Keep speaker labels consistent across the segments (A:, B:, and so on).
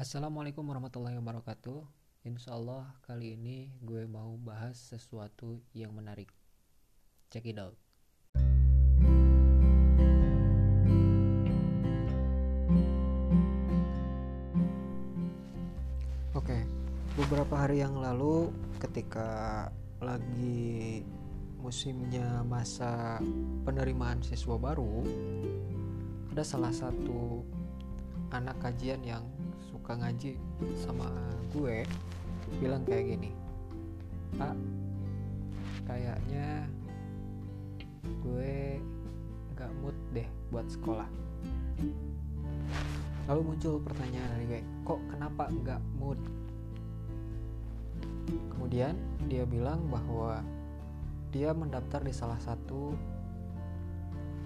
A: Assalamualaikum warahmatullahi wabarakatuh. Insya Allah kali ini gue mau bahas sesuatu yang menarik. Check it out. Oke, beberapa hari yang lalu ketika lagi musimnya masa penerimaan siswa baru, ada salah satu anak kajian yang suka ngaji sama gue bilang kayak gini pak kayaknya gue gak mood deh buat sekolah lalu muncul pertanyaan dari gue kok kenapa gak mood kemudian dia bilang bahwa dia mendaftar di salah satu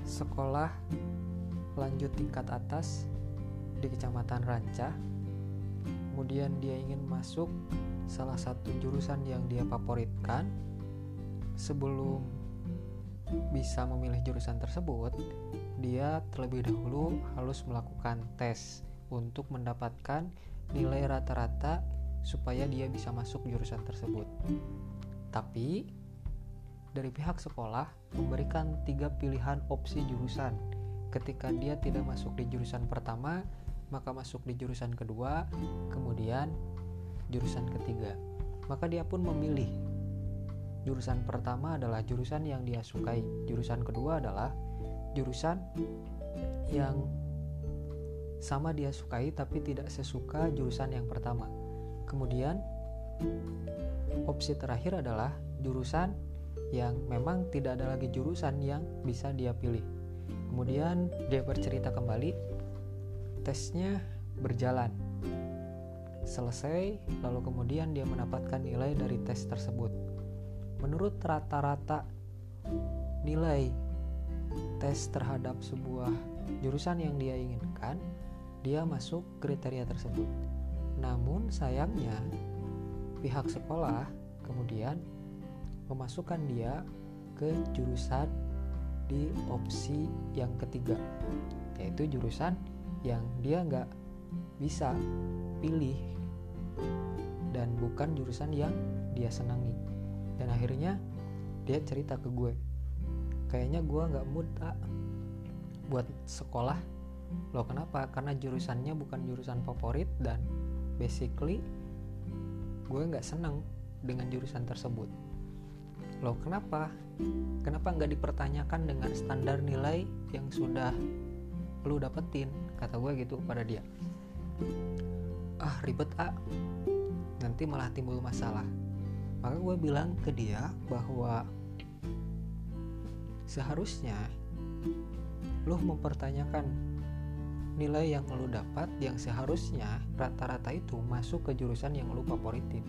A: sekolah lanjut tingkat atas di Kecamatan Ranca. Kemudian dia ingin masuk salah satu jurusan yang dia favoritkan. Sebelum bisa memilih jurusan tersebut, dia terlebih dahulu harus melakukan tes untuk mendapatkan nilai rata-rata supaya dia bisa masuk jurusan tersebut. Tapi dari pihak sekolah memberikan tiga pilihan opsi jurusan. Ketika dia tidak masuk di jurusan pertama, maka masuk di jurusan kedua, kemudian jurusan ketiga. Maka dia pun memilih. Jurusan pertama adalah jurusan yang dia sukai, jurusan kedua adalah jurusan yang sama dia sukai tapi tidak sesuka jurusan yang pertama. Kemudian opsi terakhir adalah jurusan yang memang tidak ada lagi jurusan yang bisa dia pilih. Kemudian dia bercerita kembali tesnya berjalan. Selesai, lalu kemudian dia mendapatkan nilai dari tes tersebut. Menurut rata-rata nilai tes terhadap sebuah jurusan yang dia inginkan, dia masuk kriteria tersebut. Namun sayangnya, pihak sekolah kemudian memasukkan dia ke jurusan di opsi yang ketiga, yaitu jurusan yang dia nggak bisa pilih dan bukan jurusan yang dia senangi. Dan akhirnya dia cerita ke gue kayaknya gue nggak mood ah, buat sekolah. Lo kenapa? Karena jurusannya bukan jurusan favorit dan basically gue nggak seneng dengan jurusan tersebut. Lo kenapa? Kenapa nggak dipertanyakan dengan standar nilai yang sudah lu dapetin kata gue gitu pada dia. Ah ribet ah nanti malah timbul masalah. Maka gue bilang ke dia bahwa seharusnya lu mempertanyakan nilai yang lu dapat yang seharusnya rata-rata itu masuk ke jurusan yang lu favoritin.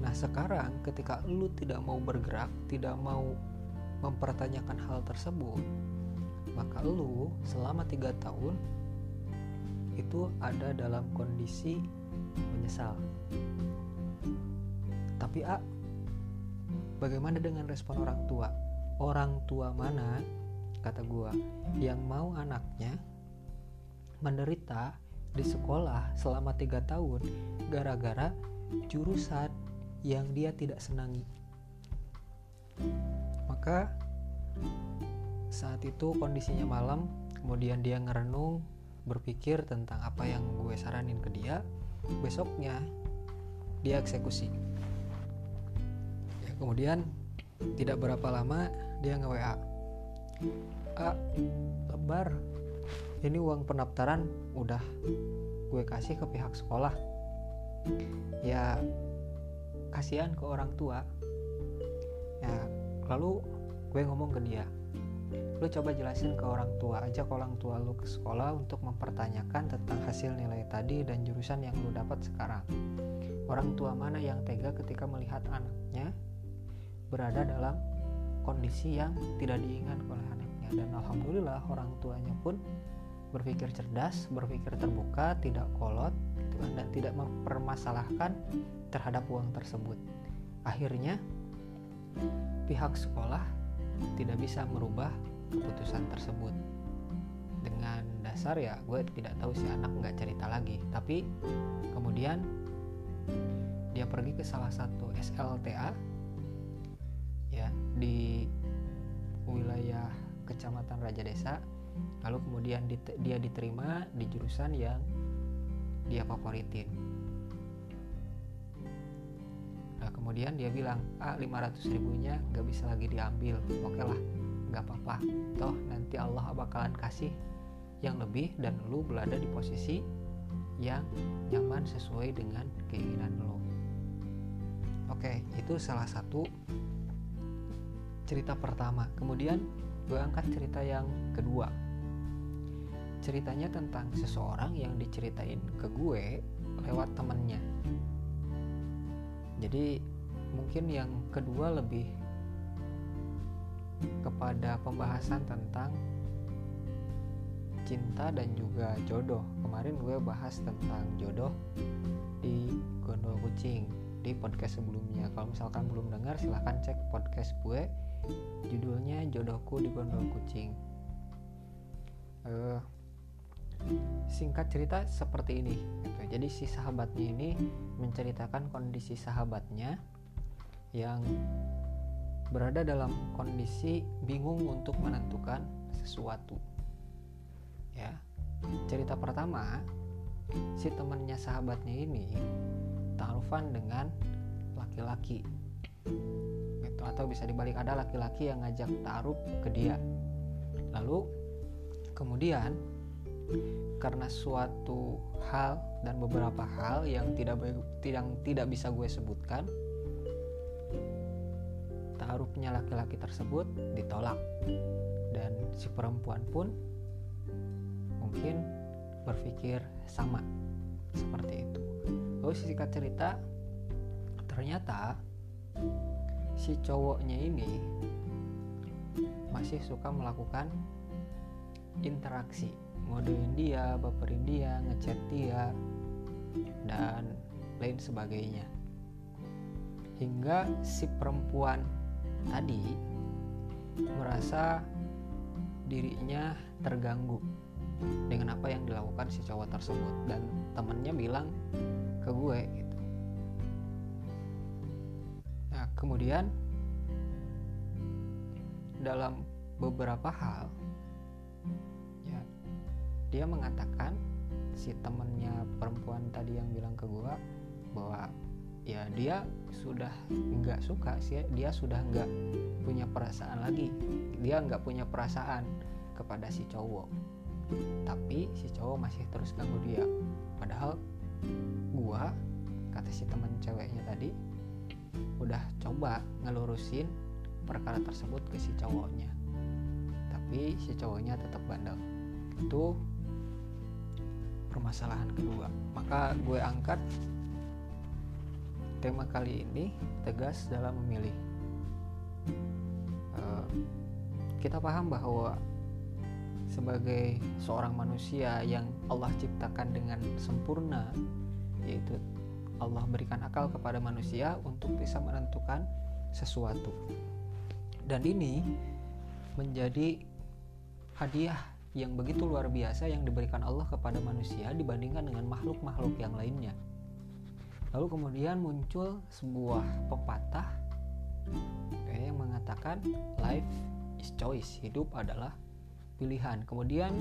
A: Nah sekarang ketika lu tidak mau bergerak tidak mau mempertanyakan hal tersebut maka lu selama tiga tahun itu ada dalam kondisi menyesal. Tapi A bagaimana dengan respon orang tua? Orang tua mana kata gua yang mau anaknya menderita di sekolah selama tiga tahun gara-gara jurusan yang dia tidak senangi? Maka saat itu kondisinya malam, kemudian dia ngerenung, berpikir tentang apa yang gue saranin ke dia. Besoknya dia eksekusi. Ya, kemudian tidak berapa lama dia nge WA. A, lebar. Ini uang pendaftaran udah gue kasih ke pihak sekolah. Ya kasihan ke orang tua. Ya, lalu gue ngomong ke dia, lu coba jelasin ke orang tua aja ke orang tua lu ke sekolah untuk mempertanyakan tentang hasil nilai tadi dan jurusan yang lu dapat sekarang orang tua mana yang tega ketika melihat anaknya berada dalam kondisi yang tidak diingat oleh anaknya dan alhamdulillah orang tuanya pun berpikir cerdas, berpikir terbuka, tidak kolot gitu kan dan tidak mempermasalahkan terhadap uang tersebut. Akhirnya pihak sekolah tidak bisa merubah keputusan tersebut. Dengan dasar ya gue tidak tahu si anak nggak cerita lagi. Tapi kemudian dia pergi ke salah satu SLTA ya di wilayah kecamatan Raja Desa. Lalu kemudian dia diterima di jurusan yang dia favoritin kemudian dia bilang ah 500 ribunya gak bisa lagi diambil. Oke lah gak apa-apa. Toh nanti Allah bakalan kasih yang lebih dan lu berada di posisi yang nyaman sesuai dengan keinginan lo oke itu salah satu cerita pertama. Kemudian gue angkat cerita yang kedua. Ceritanya tentang seseorang yang diceritain ke gue lewat temennya. Jadi mungkin yang kedua lebih kepada pembahasan tentang cinta dan juga jodoh. Kemarin gue bahas tentang jodoh di gondol kucing di podcast sebelumnya. Kalau misalkan belum dengar silahkan cek podcast gue. Judulnya jodohku di gondol kucing. Uh, singkat cerita seperti ini. Gitu. jadi si sahabatnya ini menceritakan kondisi sahabatnya yang berada dalam kondisi bingung untuk menentukan sesuatu. Ya cerita pertama si temannya sahabatnya ini taruhan dengan laki-laki. Atau bisa dibalik ada laki-laki yang ngajak taruh ke dia. Lalu kemudian karena suatu hal dan beberapa hal yang tidak tidak tidak bisa gue sebutkan taruhnya laki-laki tersebut ditolak. Dan si perempuan pun mungkin berpikir sama seperti itu. Lalu singkat cerita ternyata si cowoknya ini masih suka melakukan interaksi. Ngodein dia, baperin dia, ngechat dia dan lain sebagainya. Hingga si perempuan tadi merasa dirinya terganggu dengan apa yang dilakukan si cowok tersebut. Dan temennya bilang ke gue gitu. Nah kemudian dalam beberapa hal ya dia mengatakan si temennya perempuan tadi yang bilang ke gue bahwa ya dia sudah nggak suka sih dia sudah nggak punya perasaan lagi. Dia nggak punya perasaan kepada si cowok. Tapi si cowok masih terus ganggu dia. Padahal gua kata si teman ceweknya tadi udah coba ngelurusin perkara tersebut ke si cowoknya. Tapi si cowoknya tetap bandel. Itu permasalahan kedua. Maka gue angkat tema kali ini tegas dalam memilih. Uh, kita paham bahwa sebagai seorang manusia yang Allah ciptakan dengan sempurna yaitu Allah berikan akal kepada manusia untuk bisa menentukan sesuatu. Dan ini menjadi hadiah yang begitu luar biasa yang diberikan Allah kepada manusia dibandingkan dengan makhluk-makhluk yang lainnya lalu kemudian muncul sebuah pepatah yang mengatakan life is choice hidup adalah pilihan. Kemudian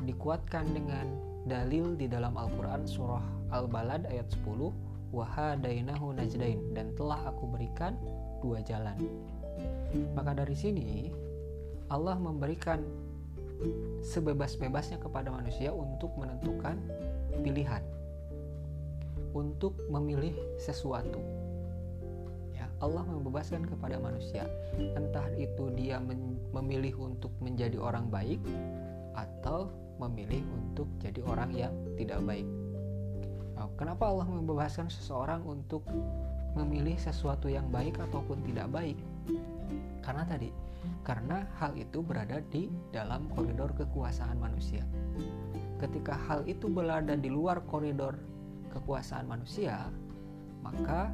A: dikuatkan dengan dalil di dalam Al-Quran surah Al-Balad ayat 10 wahadainahu najdain dan telah aku berikan dua jalan maka dari sini Allah memberikan sebebas-bebasnya kepada manusia untuk menentukan pilihan untuk memilih sesuatu. Allah membebaskan kepada manusia. Entah itu dia memilih untuk menjadi orang baik atau memilih untuk jadi orang yang tidak baik. Nah, kenapa Allah membebaskan seseorang untuk memilih sesuatu yang baik ataupun tidak baik? Karena tadi karena hal itu berada di dalam koridor kekuasaan manusia. Ketika hal itu berada di luar koridor kekuasaan manusia maka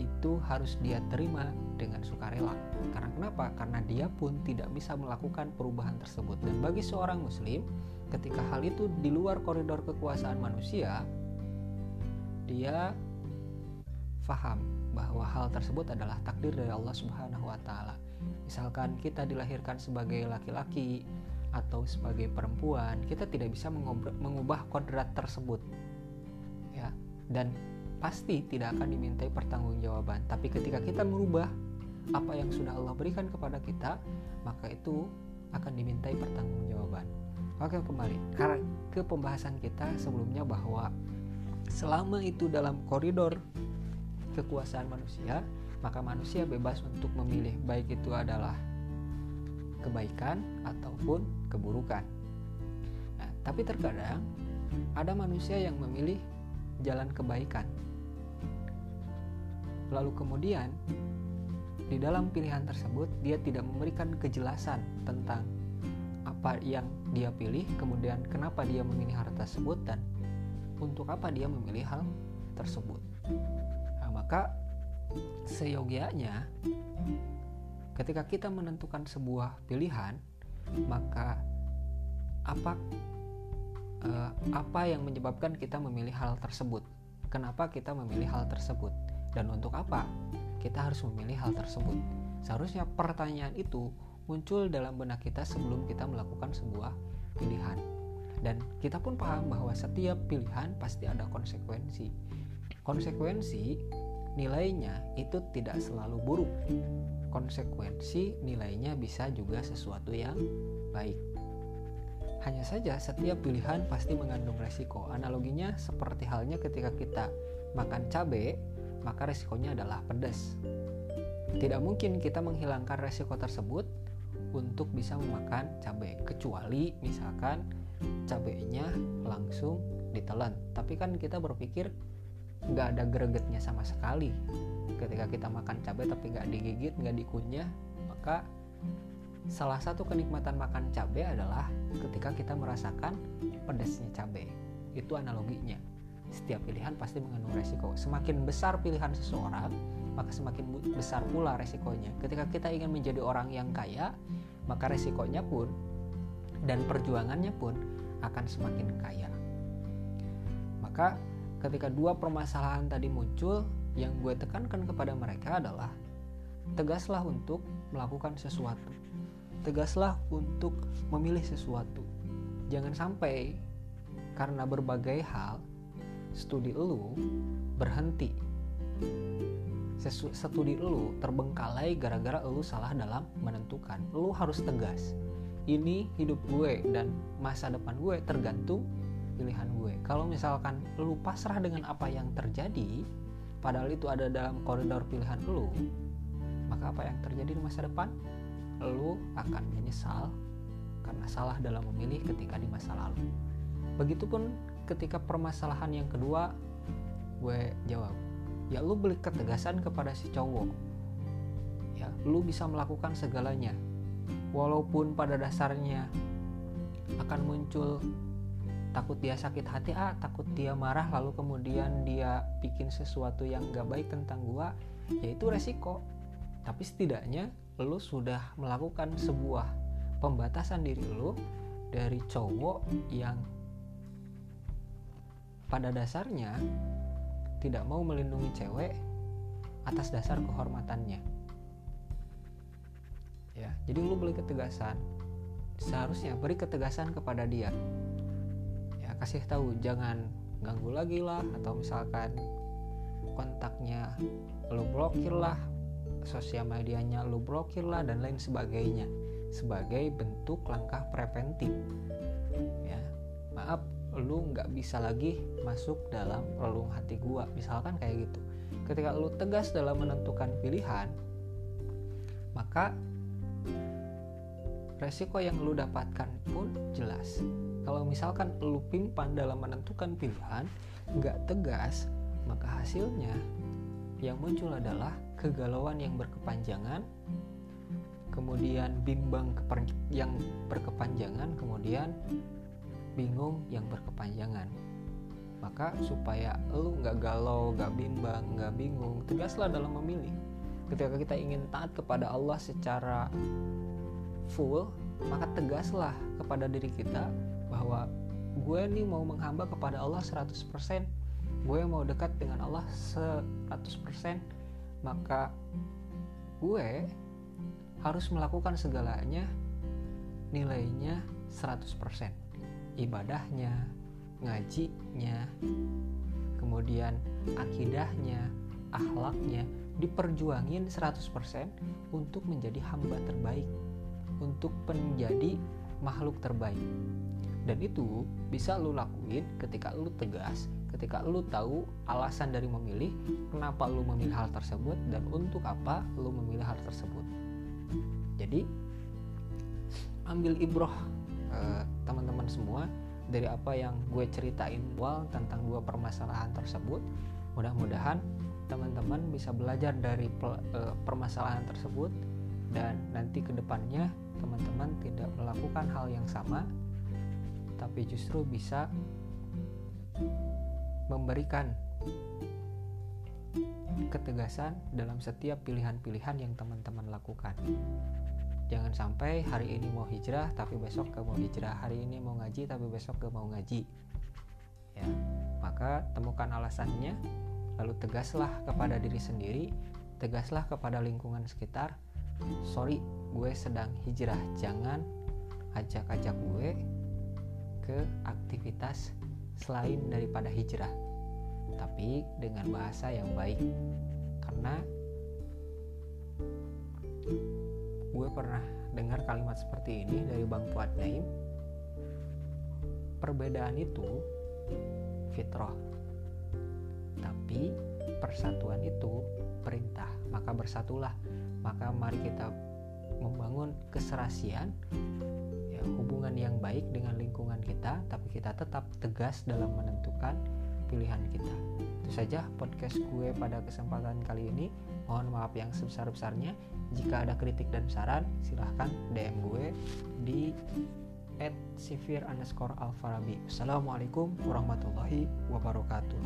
A: itu harus dia terima dengan sukarela. Karena kenapa? Karena dia pun tidak bisa melakukan perubahan tersebut. Dan bagi seorang muslim, ketika hal itu di luar koridor kekuasaan manusia dia faham bahwa hal tersebut adalah takdir dari Allah Subhanahu wa taala. Misalkan kita dilahirkan sebagai laki-laki atau sebagai perempuan, kita tidak bisa mengubah kodrat tersebut. Dan pasti tidak akan dimintai pertanggungjawaban. Tapi ketika kita merubah apa yang sudah Allah berikan kepada kita, maka itu akan dimintai pertanggungjawaban. Oke, kembali ke pembahasan kita sebelumnya bahwa selama itu dalam koridor kekuasaan manusia, maka manusia bebas untuk memilih baik itu adalah kebaikan ataupun keburukan. Nah, tapi terkadang ada manusia yang memilih jalan kebaikan. Lalu kemudian di dalam pilihan tersebut dia tidak memberikan kejelasan tentang apa yang dia pilih, kemudian kenapa dia memilih hal tersebut dan untuk apa dia memilih hal tersebut maka seyogianya ketika kita menentukan sebuah pilihan maka apa uh, apa yang menyebabkan kita memilih hal tersebut? Kenapa kita memilih hal tersebut? Dan untuk apa kita harus memilih hal tersebut? Seharusnya pertanyaan itu muncul dalam benak kita sebelum kita melakukan sebuah pilihan. Dan kita pun paham bahwa setiap pilihan pasti ada konsekuensi. Konsekuensi nilainya itu tidak selalu buruk. Konsekuensi nilainya bisa juga sesuatu yang baik. Hanya saja setiap pilihan pasti mengandung resiko. Analoginya seperti halnya ketika kita makan cabai, maka resikonya adalah pedas. Tidak mungkin kita menghilangkan resiko tersebut untuk bisa memakan cabai, kecuali misalkan cabainya langsung ditelan. Tapi kan kita berpikir nggak ada gregetnya sama sekali ketika kita makan cabai tapi nggak digigit nggak dikunyah maka salah satu kenikmatan makan cabai adalah ketika kita merasakan pedasnya cabai itu analoginya. Setiap pilihan pasti mengandung resiko. Semakin besar pilihan seseorang maka semakin besar pula resikonya. Ketika kita ingin menjadi orang yang kaya maka resikonya pun dan perjuangannya pun akan semakin kaya. Maka ketika dua permasalahan tadi muncul, yang gue tekankan kepada mereka adalah tegaslah untuk melakukan sesuatu. Tegaslah untuk memilih sesuatu. Jangan sampai karena berbagai hal studi lu berhenti. Sesu studi lu terbengkalai gara-gara lu salah dalam menentukan. Lu harus tegas. Ini hidup gue dan masa depan gue tergantung pilihan gue kalau misalkan lu pasrah dengan apa yang terjadi padahal itu ada dalam koridor pilihan lu maka apa yang terjadi di masa depan lu akan menyesal karena salah dalam memilih ketika di masa lalu. Begitupun ketika permasalahan yang kedua gue jawab ya lu beli ketegasan kepada si cowok. Ya lu bisa melakukan segalanya walaupun pada dasarnya akan muncul takut dia sakit hati ah takut dia marah lalu kemudian dia bikin sesuatu yang gak baik tentang gua yaitu resiko. Tapi setidaknya lu sudah melakukan sebuah pembatasan diri lu dari cowok yang pada dasarnya tidak mau melindungi cewek atas dasar kehormatannya. Ya jadi lu beli ketegasan. Seharusnya beri ketegasan kepada dia. Kasih tahu jangan ganggu lagi lah atau misalkan kontaknya lu blokir lah sosial medianya lu blokir lah dan lain sebagainya sebagai bentuk langkah preventif. Ya maaf lu nggak bisa lagi masuk dalam relung hati gua. Misalkan kayak gitu. Ketika lu tegas dalam menentukan pilihan maka resiko yang lu dapatkan pun jelas. Kalau misalkan lu pimpan dalam menentukan pilihan nggak tegas maka hasilnya yang muncul adalah kegalauan yang berkepanjangan kemudian bimbang yang berkepanjangan kemudian bingung yang berkepanjangan. Maka supaya lu nggak galau, nggak bimbang, nggak bingung, tegaslah dalam memilih. Ketika kita ingin taat kepada Allah secara full, maka tegaslah kepada diri kita bahwa gue nih mau menghamba kepada Allah 100% gue mau dekat dengan Allah 100% maka gue harus melakukan segalanya nilainya 100% ibadahnya ngajinya kemudian akidahnya akhlaknya diperjuangin 100% untuk menjadi hamba terbaik untuk menjadi makhluk terbaik. Dan itu bisa lu lakuin ketika lu tegas ketika lu tahu alasan dari memilih kenapa lu memilih hal tersebut dan untuk apa lu memilih hal tersebut. Jadi ambil ibroh eh, teman-teman semua dari apa yang gue ceritain awal tentang dua permasalahan tersebut. Mudah-mudahan teman-teman bisa belajar dari eh, permasalahan tersebut dan nanti ke depannya teman-teman tidak melakukan hal yang sama tapi justru bisa memberikan ketegasan dalam setiap pilihan-pilihan yang teman-teman lakukan. Jangan sampai hari ini mau hijrah tapi besok gak mau hijrah, hari ini mau ngaji tapi besok gak mau ngaji. Ya, maka temukan alasannya, lalu tegaslah kepada diri sendiri, tegaslah kepada lingkungan sekitar. Sorry, gue sedang hijrah, jangan ajak-ajak gue ke aktivitas selain daripada hijrah tapi dengan bahasa yang baik. Karena gue pernah dengar kalimat seperti ini dari Bang Fuad Naim. Perbedaan itu fitrah tapi persatuan itu perintah. Maka bersatulah. Maka mari kita membangun keserasian hubungan yang baik dengan lingkungan kita tapi kita tetap tegas dalam menentukan pilihan kita. Itu saja podcast gue pada kesempatan kali ini. Mohon maaf yang sebesar-besarnya. Jika ada kritik dan saran silahkan DM gue di at sifir underscore alfarabi Assalamualaikum warahmatullahi wabarakatuh